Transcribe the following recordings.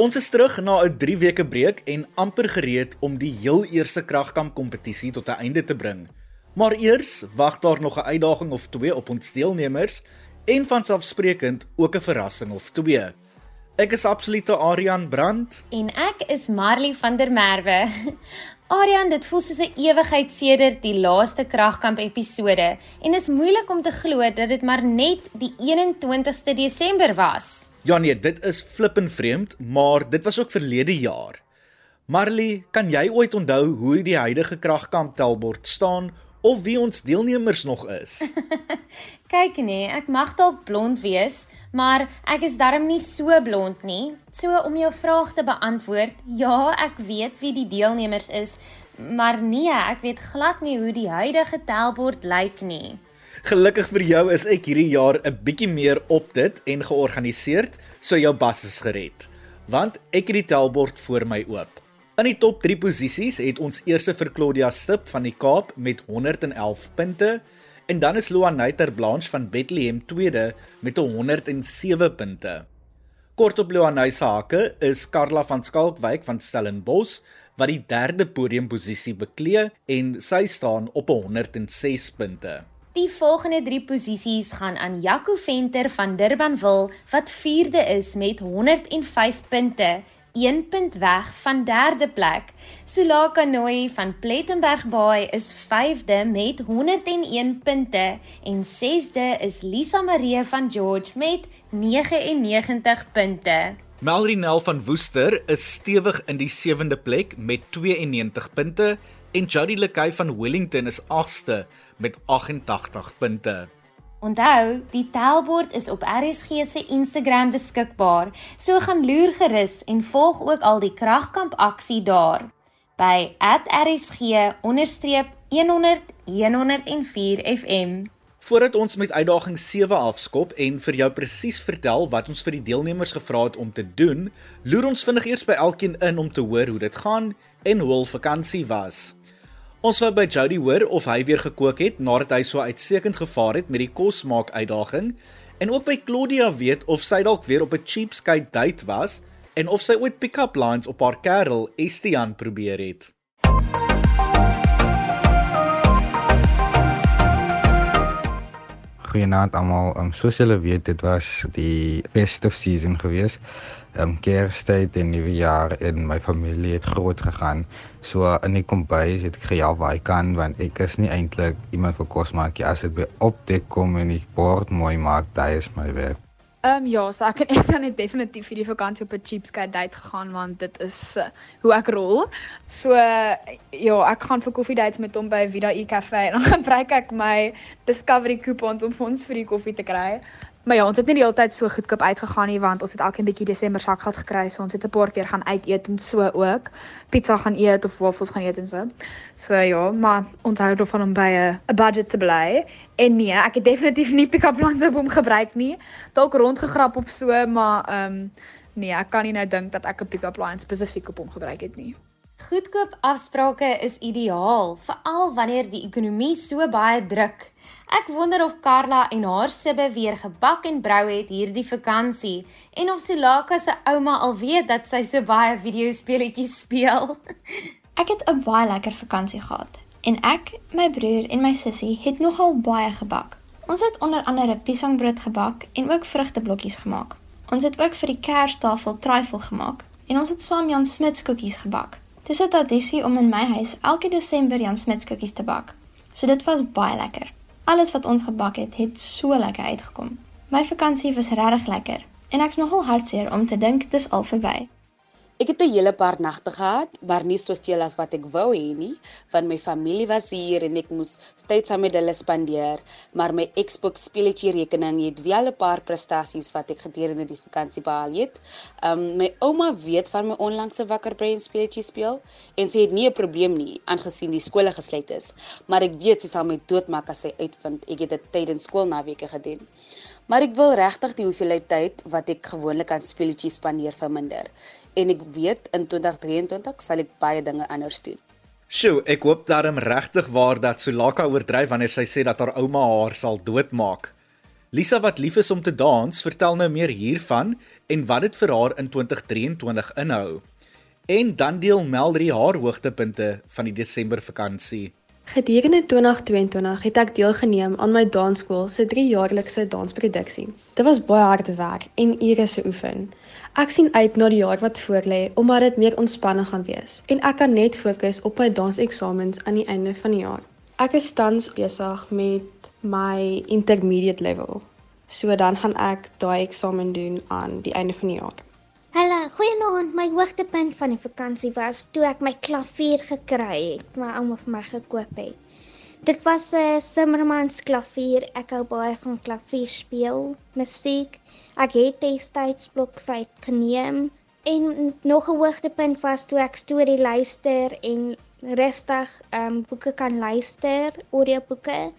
Ons is terug na 'n 3 weke breek en amper gereed om die heel eerste kragkamp kompetisie tot 'n einde te bring. Maar eers wag daar nog 'n uitdaging of twee op ons deelnemers en vanselfsprekend ook 'n verrassing of twee. Ek is absolute Arian Brandt en ek is Marley van der Merwe. Arian, dit voel soos 'n ewigheid sedert die laaste kragkamp episode en is moeilik om te glo dat dit maar net die 21ste Desember was. Ja nee, dit is flippend vreemd, maar dit was ook verlede jaar. Marley, kan jy ooit onthou hoe die huidige kragkamp telbord staan of wie ons deelnemers nog is? Kyk nee, ek mag dalk blond wees, maar ek is darm nie so blond nie. So om jou vraag te beantwoord, ja, ek weet wie die deelnemers is, maar nee, ek weet glad nie hoe die huidige telbord lyk nie. Gelukkig vir jou is ek hierdie jaar 'n bietjie meer op dit en georganiseerd, so jou bas is gered. Want ek het die tellbord voor my oop. In die top 3 posisies het ons eerste vir Claudia Stip van die Kaap met 111 punte en dan is Loaniter Blanche van Bethlehem tweede met 107 punte. Kort op Loanay se hake is Karla van Skalkwyk van Stellenbosch wat die derde podiumposisie beklee en sy staan op 106 punte. Die volgende 3 posisies gaan aan Jaco Venter van Durbanville wat 4de is met 105 punte, 1 punt weg van 3de plek. Sulaka Noi van Plettenberg Bay is 5de met 101 punte en 6de is Lisa Marie van George met 99 punte. Melrinel van Woester is stewig in die 7de plek met 92 punte en Jody Lekay van Wellington is 8ste met 88 punte. Onthou, die tellbord is op RSG se Instagram beskikbaar. So gaan loer gerus en volg ook al die kragkamp aksie daar by @rsg_100-104fm. Voordat ons met uitdaging 7 afskop en vir jou presies vertel wat ons vir die deelnemers gevra het om te doen, loer ons vinnig eers by elkeen in om te hoor hoe dit gaan en hoe hul vakansie was. Ons wou by Jody hoor of hy weer gekook het nadat hy so uitstekend gevaar het met die kosmaak uitdaging en ook by Claudia weet of sy dalk weer op 'n cheapskate date was en of sy ooit pick-up lines op haar kerel Estian probeer het. Goeienaand almal. Um, soos julle weet, dit was die festive season geweest um, Kerstyd en Nuwejaar in my familie het groot gegaan. So in die kombuis het ek gehelp waar ek kan want ek is nie eintlik iemand vir kos maak nie. As dit by opdek kom en die bord mooi maak, daai is my werk. Ehm um, ja, so ek en Esther het definitief hierdie vakansie op 'n cheapskate date gegaan want dit is uh, hoe ek rol. So uh, ja, ek gaan vir koffiedates met hom by Vida E Cafe en dan gebruik ek my Discovery coupons om vir ons vir die koffie te kry. Maar ja, ons het nie die hele tyd so goedkoop uitgegaan nie want ons het elkeen bietjie Desember sakgeld gekry, so ons het 'n paar keer gaan uit eet en so ook. Pizza gaan eet of wafels gaan eet en so. So ja, maar ons hou daarvan om by 'n budget te bly. En nee, ek het definitief nie pick-up lines op hom gebruik nie. Dalk rondgegrap op so, maar ehm um, nee, ek kan nie nou dink dat ek 'n pick-up line spesifiek op hom gebruik het nie. Goedkoop afsprake is ideaal, veral wanneer die ekonomie so baie druk. Ek wonder of Karla en haar sibbe weer gebak en brou het hierdie vakansie en of Sulaka se ouma al weet dat sy so baie videospeletjies speel. ek het 'n baie lekker vakansie gehad en ek, my broer en my sussie het nogal baie gebak. Ons het onder andere piesangbrood gebak en ook vrugteblokkies gemaak. Ons het ook vir die Kerstafel trifle gemaak en ons het saam Jan Smit koekies gebak. Dis 'n tradisie om in my huis elke Desember Jan Smit koekies te bak. So dit was baie lekker. Alles wat ons gebak het, het so lekker uitgekom. My vakansie was regtig lekker en ek's nogal hartseer om te dink dis al verby. Ek het 'n hele paar nagte gehad, maar nie soveel as wat ek wou hê nie, want my familie was hier en ek moes tyd saam met hulle spandeer, maar my Xbox speletjie rekening het wel 'n paar prestasies wat ek gedurende die vakansie behaal het. Um my ouma weet van my onlangse wakker brain speletjie speel en sy het nie 'n probleem nie aangesien die skole gesluit is, maar ek weet sy sal my doodmaak as sy uitvind ek het dit tydens skoolnaweke gedoen. Maar ek wil regtig die hoeveelheid tyd wat ek gewoonlik aan speletjies spandeer verminder en ek weet in 2023 sal ek baie dinge anders doen. Sjoe, ek hoop daarom regtig waar dat Sulaka oordryf wanneer sy sê dat haar ouma haar sal doodmaak. Lisa wat lief is om te dans, vertel nou meer hiervan en wat dit vir haar in 2023 inhou. En dan deel Melri haar hoogtepunte van die Desember vakansie. Gedurende 2022 het ek deelgeneem aan my dansskool se 3-jaarlikse dansproduksie. Dit was baie harde werk en ure se oefen. Ek sien uit na die jaar wat voorlê omdat dit meer ontspanne gaan wees en ek kan net fokus op my danseksamens aan die einde van die jaar. Ek is tans besig met my intermediate level. So dan gaan ek daai eksamen doen aan die einde van die jaar. Hallo, goeienaand. My hoogtepunt van die vakansie was toe ek my klavier gekry het, my ouma vir my gekoop het. Dit was 'n uh, Simmermans klavier. Ek hou baie van klavier speel, musiek. Ek het destyds blokfluit geneem en nog 'n hoogtepunt was toe ek storie luister en rustig ehm um, boeke kan luister, audioboeke.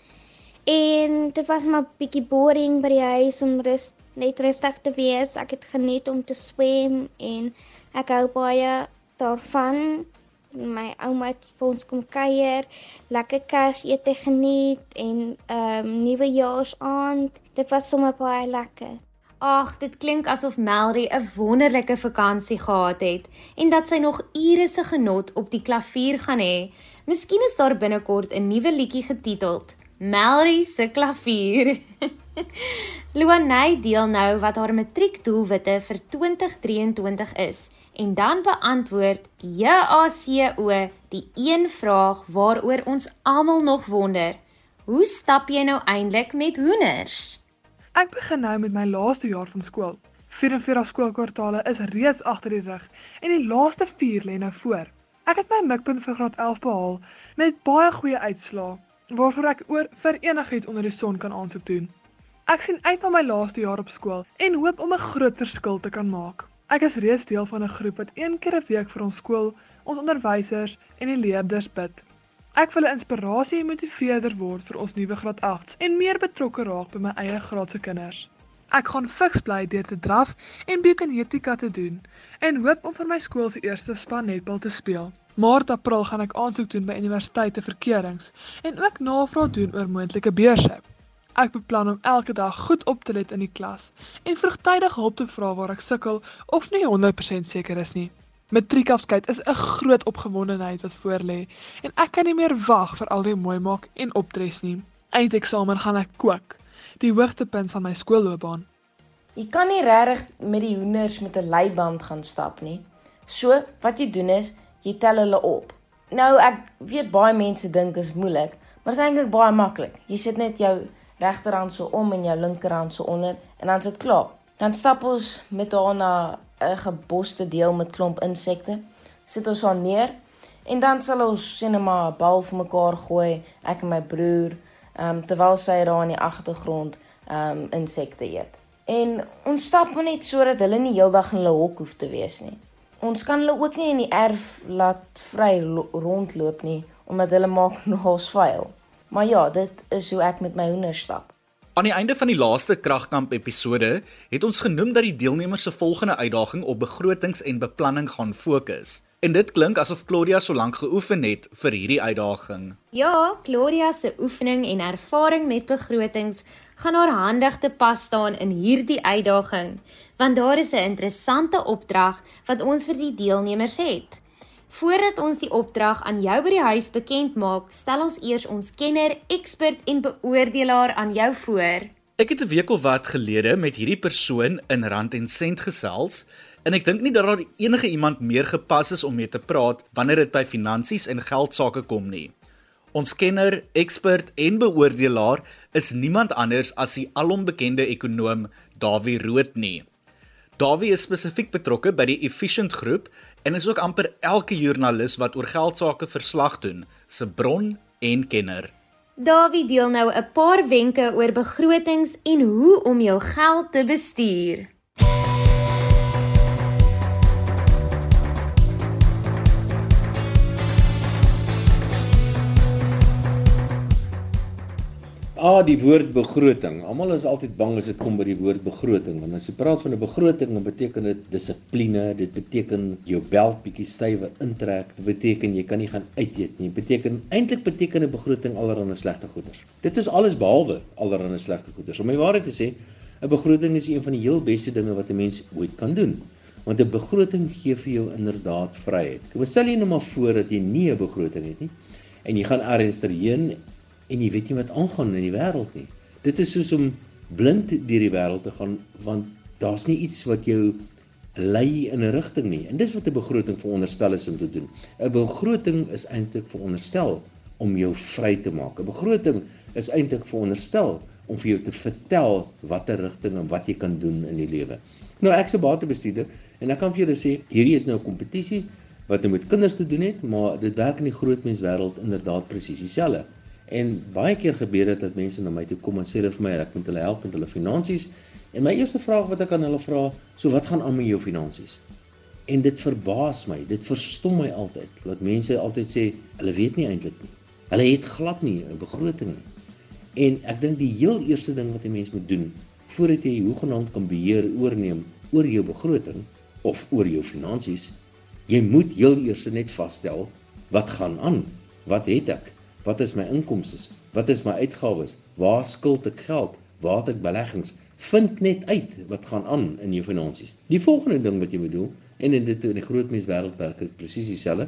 En dit was maar bietjie boring by die huis om rus net rustig te wees. Ek het geniet om te swem en ek hou baie daarvan. My ouma het vir ons kom kuier, lekker Kersete geniet en ehm um, nuwejaarsaand. Dit was sommer baie lekker. Ag, dit klink asof Melry 'n wonderlike vakansie gehad het en dat sy nog ure se genot op die klavier gaan hê. Miskien is daar binnekort 'n nuwe liedjie getiteld Melry se klavier. Luanay deel nou wat haar matriekdoelwitte vir 2023 is en dan beantwoord JACO die een vraag waaroor ons almal nog wonder. Hoe stap jy nou eintlik met hoenders? Ek begin nou met my laaste jaar van skool. 44 skoolkwartale is reeds agter die rug en die laaste 4 lê nou voor. Ek het my mikpunt vir graad 11 behaal met baie goeie uitslae waarvoor ek oor vir enigiets onder die son kan aansoek doen. Ek sien uit na my laaste jaar op skool en hoop om 'n groot verskil te kan maak. Ek is reeds deel van 'n groep wat een keer 'n week vir ons skool, ons onderwysers en die leerders bid. Ek wil 'n inspirasie en motiveerder word vir ons nuwe graad 8s en meer betrokke raak by my eie graad se kinders. Ek gaan fiks bly deur te draf en biokinetika te doen en hoop om vir my skool se eerste span netbal te speel. Maart April gaan ek aansoek doen by universiteite vir keurings en ook navraag doen oor moontlike beurse. Ek beplan om elke dag goed op te let in die klas en vroegtydig hulp te vra waar ek sukkel of nie 100% seker is nie. Matriekafskeid is 'n groot opgewondenheid wat voorlê en ek kan nie meer wag vir al die mooi maak en optres nie. Eindeksamen gaan ek kook, die hoogtepunt van my skoolloopbaan. Jy kan nie regtig met die hoenders met 'n leiband gaan stap nie. So, wat jy doen is, jy tel hulle op. Nou ek weet baie mense dink is moeilik, maar dit is eintlik baie maklik. Jy sit net jou regterhand so om en jou linkerhand so onder en dan sit klaar. Dan stap ons met haar na 'n geboste deel met klomp insekte. Sit ons haar neer en dan sal ons sien net maar 'n bal vir mekaar gooi, ek en my broer, ehm um, terwyl sy daar in die agtergrond ehm um, insekte eet. En ons stap net sodat hulle nie heeldag in hulle hok hoef te wees nie ons kan hulle ook nie in die erf laat vry rondloop nie omdat hulle maak nogals vuil. Maar ja, dit is hoe ek met my hoenders stap. Aan die einde van die laaste kragkamp episode het ons genoem dat die deelnemers se volgende uitdaging op begrotings en beplanning gaan fokus. En dit klink asof Claudia so lank geoefen het vir hierdie uitdaging. Ja, Claudia se oefening en ervaring met begrotings gaan haar handig te pas staan in hierdie uitdaging, want daar is 'n interessante opdrag wat ons vir die deelnemers het. Voordat ons die opdrag aan jou by die huis bekend maak, stel ons eers ons kenner, ekspert en beoordelaar aan jou voor. Ek het 'n week of wat gelede met hierdie persoon in Rand en Sent gesels en ek dink nie dat daar enige iemand meer gepas is om mee te praat wanneer dit by finansies en geld sake kom nie. Ons kenner, ekspert en beoordelaar is niemand anders as die alombekende ekonoom Dawie Rood nie. Dawie is spesifiek betrokke by die Efficient Groep en is ook amper elke joernalis wat oor geld sake verslag doen, se bron en kenner. Dawie deel nou 'n paar wenke oor begrotings en hoe om jou geld te bestuur. A die woord begroting. Almal is altyd bang as dit kom by die woord begroting. Want as jy praat van 'n begroting, dan beteken dit dissipline, dit beteken jou belt bietjie stywe intrek, dit beteken jy kan nie gaan uit eet nie. Dit beteken eintlik beteken 'n begroting allerhande slegte goeders. Dit is alles behalwe allerhande slegte goeders. Om my waarheid te sê, 'n begroting is een van die heel beste dinge wat 'n mens ooit kan doen. Want 'n begroting gee vir jou inderdaad vryheid. Kom stel jy nou maar voor dat jy nie 'n begroting het nie en jy gaan ergens heen en jy weet nie wat aangaan in die wêreld nie. Dit is soos om blind deur die wêreld te gaan want daar's nie iets wat jou lei in 'n rigting nie. En dis wat 'n begroting veronderstel is om te doen. 'n Begroting is eintlik veronderstel om jou vry te maak. 'n Begroting is eintlik veronderstel om vir jou te vertel watter rigting en wat jy kan doen in die lewe. Nou ek's 'n batebestuurder en ek kan vir julle sê hierdie is nou 'n kompetisie wat met kinders te doen het, maar dit werk in die groot menswêreld inderdaad presies dieselfde. En baie keer gebeur dit dat mense na my toe kom en sê hulle vir my ek moet hulle help met hulle finansies. En my eerste vraag wat ek aan hulle vra, so wat gaan aan met jou finansies? En dit verbaas my, dit verstom my altyd dat mense altyd sê hulle weet nie eintlik nie. Hulle het glad nie 'n begroting nie. En ek dink die heel eerste ding wat 'n mens moet doen voordat jy hoegenaamd kan beheer oorneem oor jou begroting of oor jou finansies, jy moet heel eers net vasstel wat gaan aan? Wat het ek? Wat is my inkomste? Wat is my uitgawes? Waar skuld ek geld? Waar het ek beleggings? Vind net uit wat gaan aan in jou finansies. Die volgende ding wat jy moet doen en in dit in die groot mens wêreld werk dit presies dieselfde.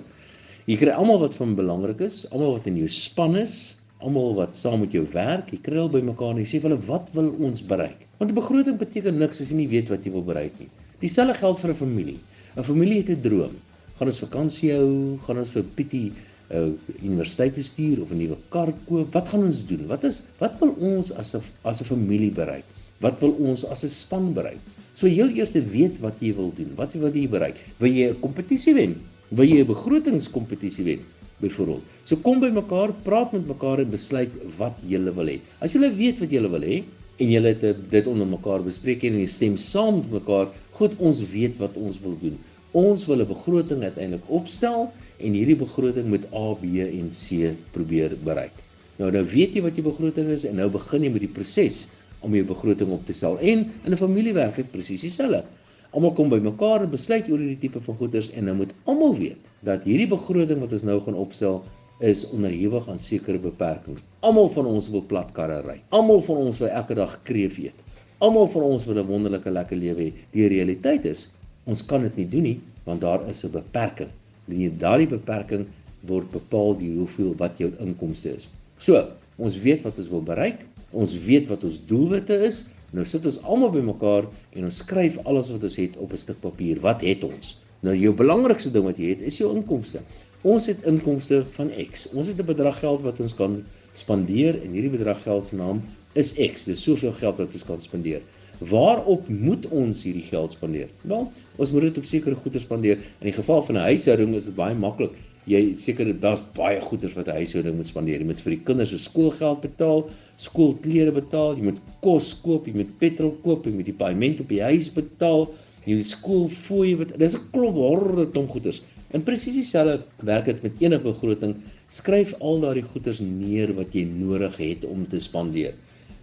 Jy kry almal wat van belangrik is, almal wat in jou span is, almal wat saam met jou werk, jy kry al by mekaar en jy sê vir hulle wat wil ons bereik? Want 'n begroting beteken niks as jy nie weet wat jy wil bereik nie. Dieselfde geld vir 'n familie. 'n Familie het 'n droom. Gaan ons vakansie hou? Gaan ons vir Pietie uh, universiteit toe stuur of 'n nuwe kar koop. Wat gaan ons doen? Wat is wat wil ons as 'n as 'n familie bereik? Wat wil ons as 'n span bereik? So heel eers weet wat jy wil doen. Wat wil jy bereik? Wil jy 'n kompetisie wen? Wil jy 'n begrotingskompetisie wen? Byvoorbeeld. So kom by mekaar, praat met mekaar en besluit wat jy wil hê. As jy weet wat jy wil hê en jy het dit onder mekaar bespreek en jy stem saam met mekaar, goed, ons weet wat ons wil doen. Ons wil 'n begroting uiteindelik opstel en hierdie begroting moet A, B en C probeer bereik. Nou nou weet jy wat jou begroting is en nou begin jy met die proses om jou begroting op te stel. En in 'n familie werk dit presies dieselfde. Almal kom bymekaar en besluit oor hierdie tipe van goederes en nou moet almal weet dat hierdie begroting wat ons nou gaan opstel is onderhewig aan sekere beperkings. Almal van ons wil platkarre ry. Almal van ons wil elke dag kreef eet. Almal van ons wil 'n wonderlike lekker lewe hê. Die realiteit is Ons kan dit nie doen nie want daar is 'n beperking. En daardie beperking word bepaal deur hoeveel wat jou inkomste is. So, ons weet wat ons wil bereik, ons weet wat ons doelwitte is. Nou sit ons almal bymekaar en ons skryf alles wat ons het op 'n stuk papier. Wat het ons? Nou jou belangrikste ding wat jy het is jou inkomste. Ons het inkomste van X. Ons het 'n bedrag geld wat ons kan spandeer en hierdie bedrag geld se naam is X. Dis soveel geld wat ons kan spandeer. Waarop moet ons hierdie geld spandeer? Wel, ons moet dit op sekere goeder spandeer. In die geval van 'n huishouding is dit baie maklik. Jy seker daar's baie goeder wat 'n huishouding moet spandeer. Jy moet vir die kinders se skoolgeld betaal, skoolklere betaal, jy moet kos koop, jy moet petrol koop, jy moet die paaiement op die huis betaal, jy moet skoolfooie betaal. Dis 'n klomp honderde klomp goeder. En presies dieselfde werk dit met enige begroting. Skryf al daardie goeder neer wat jy nodig het om te spandeer.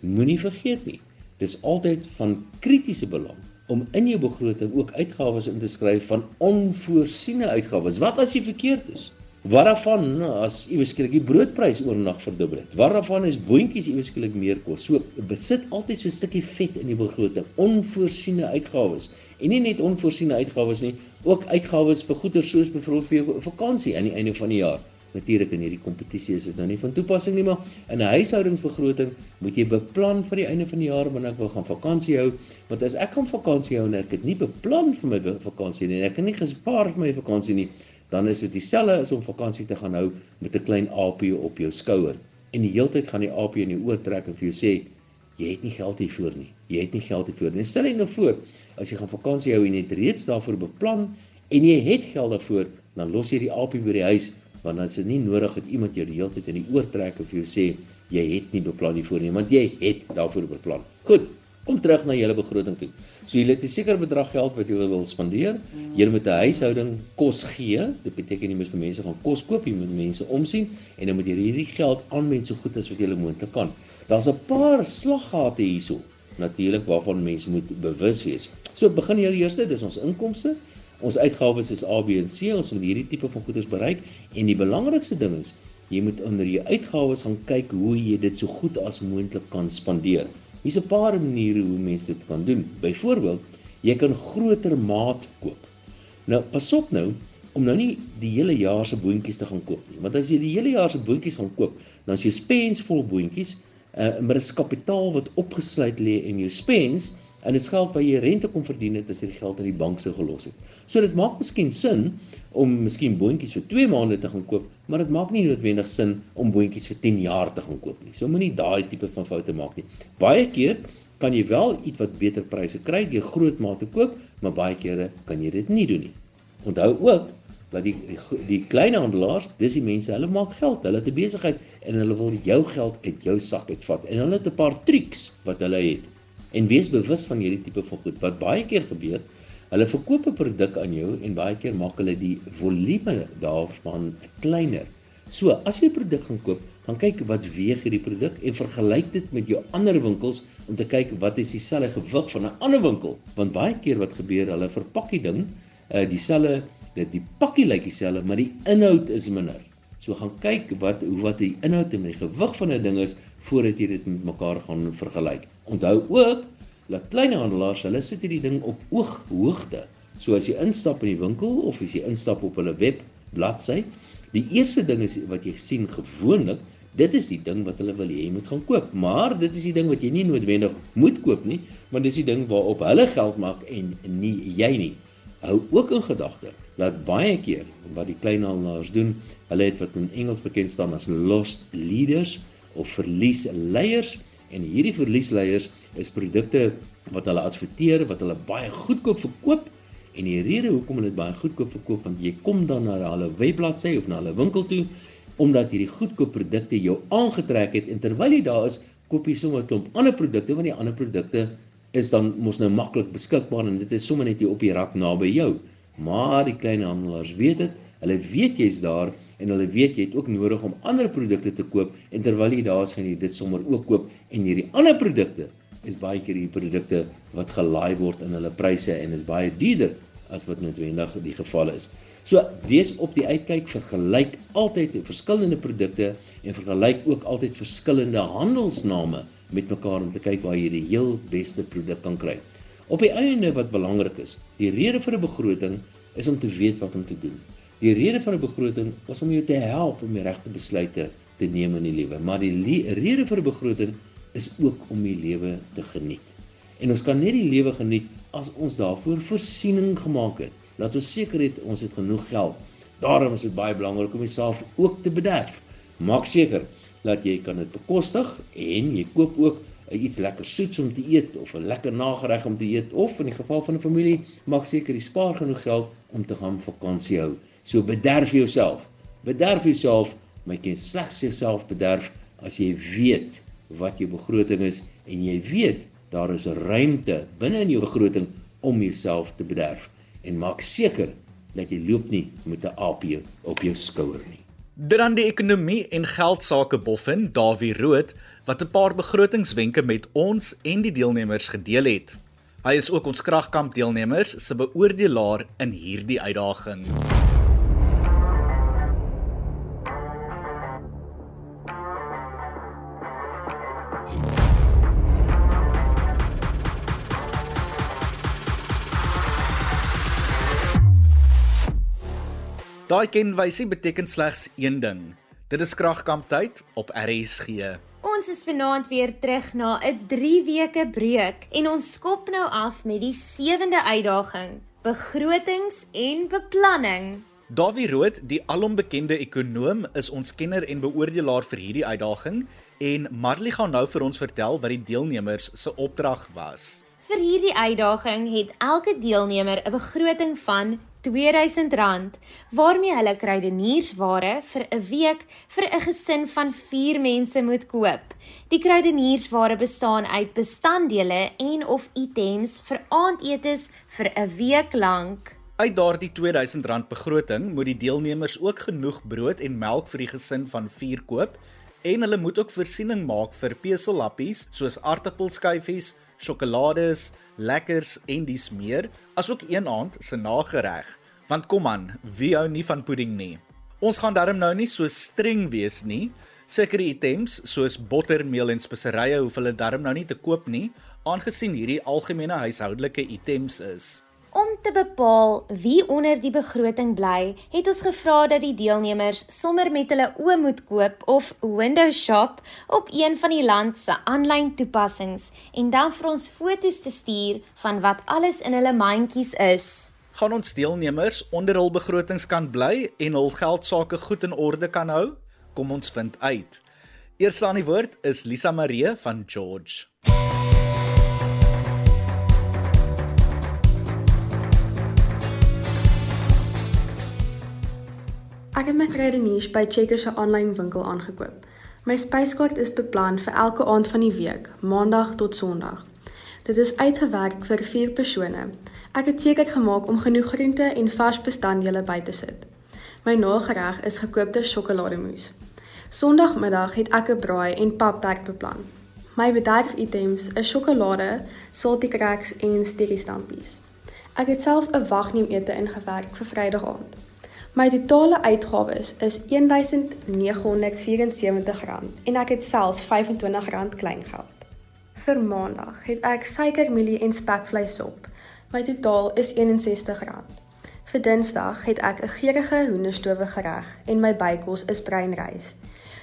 Moenie vergeet nie. Dis altyd van kritiese belang om in jou begroting ook uitgawes in te skryf van onvoorsiene uitgawes. Wat as jy verkeerd is? Wat daarvan as iewes skielik die broodprys oornag verdubbel het? Wat daarvan is boontjies iewes skielik meer kos? So besit altyd so 'n stukkie vet in die begroting, onvoorsiene uitgawes. En nie net onvoorsiene uitgawes nie, ook uitgawes vir goeder soos byvoorbeeld vir jou vakansie aan die einde van die jaar. Natuurlik in hierdie kompetisie is dit nou nie van toepassing nie, maar in 'n huishoudingsbegroting moet jy beplan vir die einde van die jaar wanneer ek wil gaan vakansie hou, want as ek gaan vakansie hou en ek het nie beplan vir my vakansie nie en ek het nie gespaar vir my vakansie nie, dan is dit dieselfde as om vakansie te gaan hou met 'n klein aapie op jou skouer. En die hele tyd gaan die aapie in jou oor trek en vir jou sê jy het nie geld hiervoor nie. Jy het nie geld hiervoor nie. Stel jy nou voor as jy gaan vakansie hou en jy het reeds daarvoor beplan en jy het geld daarvoor, dan los jy die aapie by die huis want dan is dit nie nodig dat iemand jou die hele tyd in die oor trek of jou sê jy het nie beplan hiervoor nie want jy het daarvoor beplan. Goed, kom terug na julle begroting toe. So jy het 'n sekere bedrag geld wat jy wil spandeer. Jy moet 'n huishouding kos gee. Dit beteken jy moet vir mense gaan kos koop, jy moet mense omsien en dan moet jy hierdie geld aanwend so goed as wat jy moontlik kan. Daar's 'n paar slaggate hierso natuurlik waarvan mens moet bewus wees. So begin jy eerste, dis ons inkomste. Ons uitgawes is A, B en C. Ons moet hierdie tipe van goederes bereik en die belangrikste ding is jy moet onder jou uitgawes gaan kyk hoe jy dit so goed as moontlik kan spandeer. Hier's 'n paar maniere hoe mense dit kan doen. Byvoorbeeld, jy kan groter maat koop. Nou, pas op nou om nou nie die hele jaar se boontjies te gaan koop nie. Want as jy die hele jaar se boontjies gaan koop, dan as jy spensvol boontjies, uh, maar dis kapitaal wat opgesluit lê in jou spens en dit geld wat jy rente kon verdien het as jy die geld in die bank sou gelos het. So dit maak miskien sin om miskien boontjies vir 2 maande te gaan koop, maar dit maak nie noodwendig sin om boontjies vir 10 jaar te gaan koop nie. So moenie daai tipe van foute maak nie. Baie keer kan jy wel iets wat beter pryse kry deur groot mate koop, maar baie kere kan jy dit nie doen nie. Onthou ook dat die die, die kleinhandelaars, dis die mense, hulle maak geld, hulle het 'n besigheid en hulle wil jou geld uit jou sak uitvat en hulle het 'n paar triks wat hulle het. En wees bewus van hierdie tipe van goed wat baie keer gebeur. Hulle verkoop 'n produk aan jou en baie keer maak hulle die volume daarvan kleiner. So, as jy 'n produk gaan koop, gaan kyk wat weeg hierdie produk en vergelyk dit met jou ander winkels om te kyk wat is dieselfde gewig van 'n ander winkel. Want baie keer wat gebeur, hulle verpak die ding uh dieselfde dit die pakkie lyk dieselfde, maar die inhoud is minder. So gaan kyk wat hoe wat die inhoud en die gewig van 'n ding is voordat jy dit met mekaar gaan vergelyk. Onthou ook dat kleinhandelaars, hulle sit hierdie ding op ooghoogte. So as jy instap in die winkel of as jy instap op hulle webbladsy, die eerste ding is wat jy sien gewoonlik, dit is die ding wat hulle wil hê jy moet gaan koop. Maar dit is die ding wat jy nie noodwendig moet koop nie, want dis die ding waarop hulle geld maak en nie jy nie. Hou ook in gedagte dat baie keer wat die kleinhandelaars doen, hulle het wat in Engels bekend staan as lost leaders of verliesleiers en hierdie verliesleiers is produkte wat hulle adverteer wat hulle baie goedkoop verkoop en die rede hoekom hulle dit baie goedkoop verkoop want jy kom dan na hulle webbladsy of na hulle winkel toe omdat hierdie goedkoop produkte jou aangetrek het en terwyl jy daar is koop jy sommer 'n klomp ander produkte want die ander produkte is dan mos nou maklik beskikbaar en dit is sommer net hier op die rak naby jou. Maar die kleinhandelaars weet dit. Hulle weet jy's daar en hulle weet jy het ook nodig om ander produkte te koop en terwyl jy daar is gaan jy dit sommer ook koop en hierdie ander produkte is baie keer die produkte wat gelaai word in hulle pryse en is baie duurder as wat noodwendig die geval is. So wees op die uitkyk vergelyk altyd verskillende produkte en vergelyk ook altyd verskillende handelsname met mekaar om te kyk waar jy die heel beste produk kan kry. Op die einde wat belangrik is, die rede vir 'n begroting is om te weet wat om te doen. Die rede van 'n begroting is om jou te help om die regte besluite te neem in die lewe, maar die rede vir 'n begroting is ook om die lewe te geniet. En ons kan net die lewe geniet as ons daarvoor voorsiening gemaak het. Laat ons seker het ons het genoeg geld. Daarom is dit baie belangrik om jouself ook te bederf. Maak seker dat jy kan dit bekostig en jy koop ook iets lekker soets om te eet of 'n lekker nagereg om te eet of in die geval van 'n familie maak seker jy spaar genoeg geld om te gaan vakansie hou. So bederf jouself. Bederf jouself, maar jy kan slegs jouself bederf as jy weet wat jou begroting is en jy weet daar is ruimte binne in jou begroting om jouself te bederf en maak seker dat jy loop nie met 'n aapie op jou skouer nie. Dan die ekonomie en geldsaake boffin Dawie Rood wat 'n paar begrotingswenke met ons en die deelnemers gedeel het. Hy is ook ons kragkamp deelnemers se beoordelaar in hierdie uitdaging. Daai kenwysie beteken slegs een ding. Dit is kragkamp tyd op RSG. Ons is vanaand weer terug na 'n 3 weke breek en ons skop nou af met die sewende uitdaging: begrotings en beplanning. Davie Rood, die alombekende ekonoom, is ons kenner en beoordelaar vir hierdie uitdaging en Marley gaan nou vir ons vertel wat die deelnemers se opdrag was. Vir hierdie uitdaging het elke deelnemer 'n begroting van R2000 waarmee hulle kruideniersware vir 'n week vir 'n gesin van 4 mense moet koop. Die kruideniersware bestaan uit bestanddele en of items vir aandetes vir 'n week lank. Uit daardie R2000 begroting moet die deelnemers ook genoeg brood en melk vir die gesin van 4 koop en hulle moet ook voorsiening maak vir pesellappies soos aartappelskyfies, sjokolades, lekkers en dis meer, asook een aand se nagereg. Want kom aan, wie hou nie van pudding nie? Ons gaan darm nou nie so streng wees nie. Sekere items soos bottermeel en speserye hoef hulle darm nou nie te koop nie, aangesien hierdie algemene huishoudelike items is. Om te bepaal wie onder die begroting bly, het ons gevra dat die deelnemers sommer met hulle oë moet koop of window shop op een van die land se aanlyn toepassings en dan vir ons foto's te stuur van wat alles in hulle mandjies is. Gaan ons deelnemers onder hul begrotings kan bly en hul geldsaake goed in orde kan hou? Kom ons vind uit. Eerste aan die woord is Lisa Marie van George. Ek het my kruideniers by Checkers se aanlyn winkel aangekoop. My spyskaart is beplan vir elke aand van die week, Maandag tot Sondag. Dit is uitgewerk vir 4 persone. Ek het seker gemaak om genoeg groente en vars bestanddele by te sit. My nagereg is gekoopte sjokolademousse. Sondagmiddag het ek 'n braai en paptert beplan. My bederfitems is sjokolade, salty cracks en stieristampies. Ek het selfs 'n wagneemete ingewerk vir Vrydag aand. My totale uitgawes is R1974 en ek het selfs R25 kleingeld. Vir Maandag het ek suikermielie en spekvleis op. My totaal is R61. Vir Dinsdag het ek 'n geurende hoenderstowe gereg en my bykos is bruin rys.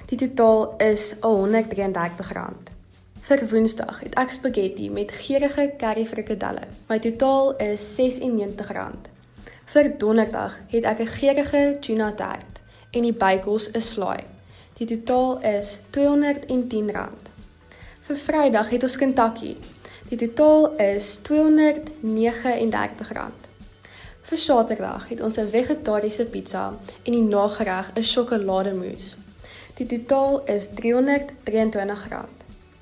Die totaal is R133. Vir Woensdag het ek spaghetti met geurende curry frikadelle. My totaal is R96. Vir Donderdag het ek 'n geurende tuna tart en die bykos is slaai. Die totaal is R210. Vir Vrydag het ons Kentucky. Die totaal is R239. Vir Saterdag het ons 'n vegetariese pizza en die nagereg is sjokolademousse. Die totaal is R323.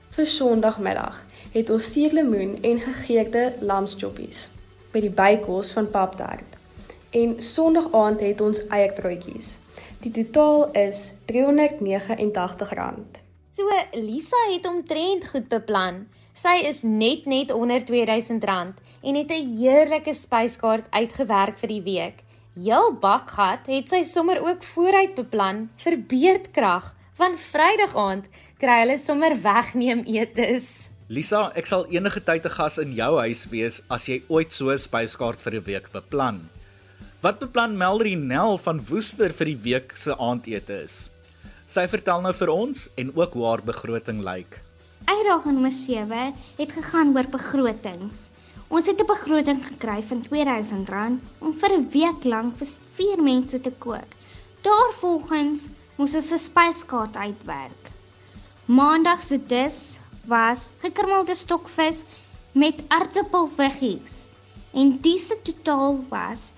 Vir Sondagmiddag het ons suurlemoen en gegeurde lamsjoppies met die bykos van paptart en Sondag aand het ons eierbroodjies. Die totaal is R389. So Lisa het omtrent goed beplan. Sy is net net onder R2000 en het 'n heerlike spyskaart uitgewerk vir die week. Heel bakgat het sy sommer ook vooruit beplan vir beerdkrag, want Vrydag aand kry hulle sommer wegneem etes. Lisa, ek sal enige tyd te gas in jou huis wees as jy ooit so 'n spyskaart vir 'n week beplan. Wat beplan Melrie Nel van Woester vir die week se aandete is? Sy vertel nou vir ons en ook hoe haar begroting lyk. Uitdaging nommer 7 het gegaan oor begrotings. Ons het 'n begroting gekry van R2000 om vir 'n week lank vir 4 mense te kook. Daarvolgens moes ons 'n spyskaart uitwerk. Maandag se dis was gekrumelde stokvis met aartappelveggies en dis totaal was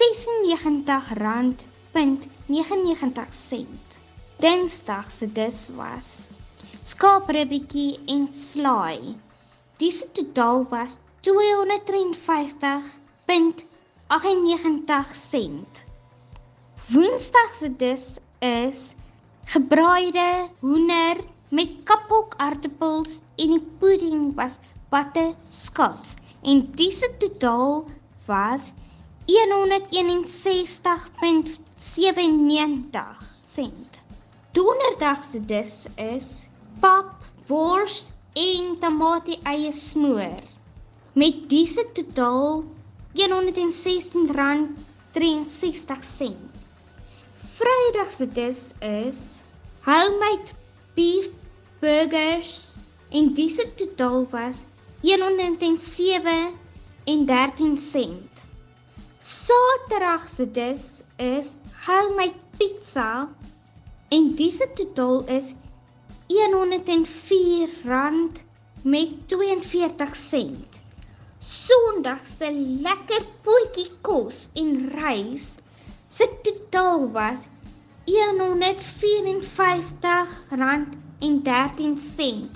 R96.99. Dinsdag se dis was skaapribbetjie en slaai. Dis totaal was R253.98. Woensdag se dis is gebraaide hoender met kapok aartappels en die pudding was patte skaps en dis totaal was 161.97 sent. Donderdag se dis is pap, wors en tamatie eie smoor. Met diese totaal R116.63. Vrydag se dis is homemade beef burgers en diese totaal was 107 en 13 sent. Saterdag se dis is homemade pizza en dis totaal is R104 met 42 sent. Sondag se lekker potjie kos en rys se totaal was R154.13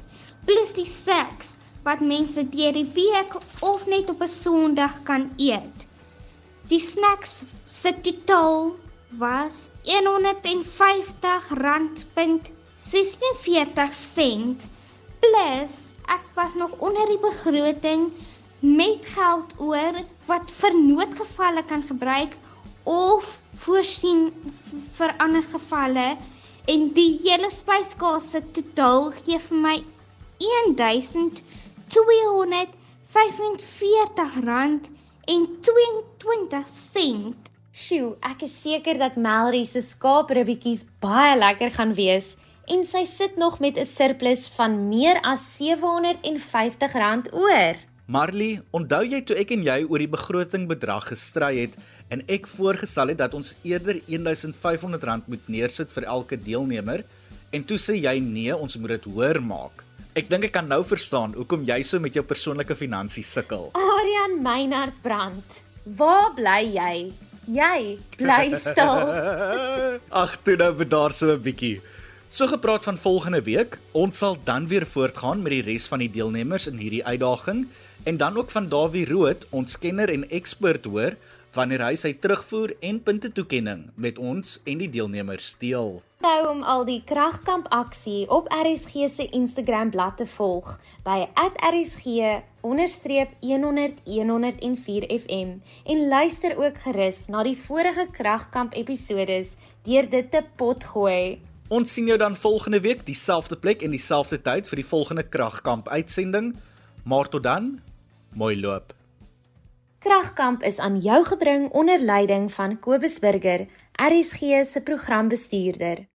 plus die snacks wat mense deur die week of net op 'n Sondag kan eet. Die snacks se totaal was R150.60. 46 sent plus ek was nog onder die begroting met geld oor wat vir noodgevalle kan gebruik of voorsien vir ander gevalle en die hele spyskasse totaal gee vir my 1245 rand en 22 sent. Sjoe, ek is seker dat Melrie se skaapribbetjies baie lekker gaan wees en sy sit nog met 'n surplus van meer as R750 oor. Marley, onthou jy toe ek en jy oor die begrotingbedrag gestry het en ek voorgestel het dat ons eerder R1500 moet neersit vir elke deelnemer en toe sê jy nee, ons moet dit hoër maak. Ek dink ek kan nou verstaan hoekom jy so met jou persoonlike finansies sukkel. Adrian Meinhard brand. Waar bly jy? Jy bly stil. Ag, toe nou bedaar so 'n bietjie. So gepraat van volgende week, ons sal dan weer voortgaan met die res van die deelnemers in hierdie uitdaging en dan ook van Dawie Rood, ons kenner en ekspert hoor wanneer hy sy terugvoer en punte toekenning met ons en die deelnemers deel. Onthou om al die kragkamp aksie op RSG se Instagram bladsy te volg by @rsg_100104fm en luister ook gerus na die vorige kragkamp episodes deur dit te potgooi. Ons sien jou dan volgende week dieselfde plek en dieselfde tyd vir die volgende kragkamp uitsending. Maar tot dan, mooi loop. Kragkamp is aan jou gebring onder leiding van Kobus Burger, RSG se programbestuurder.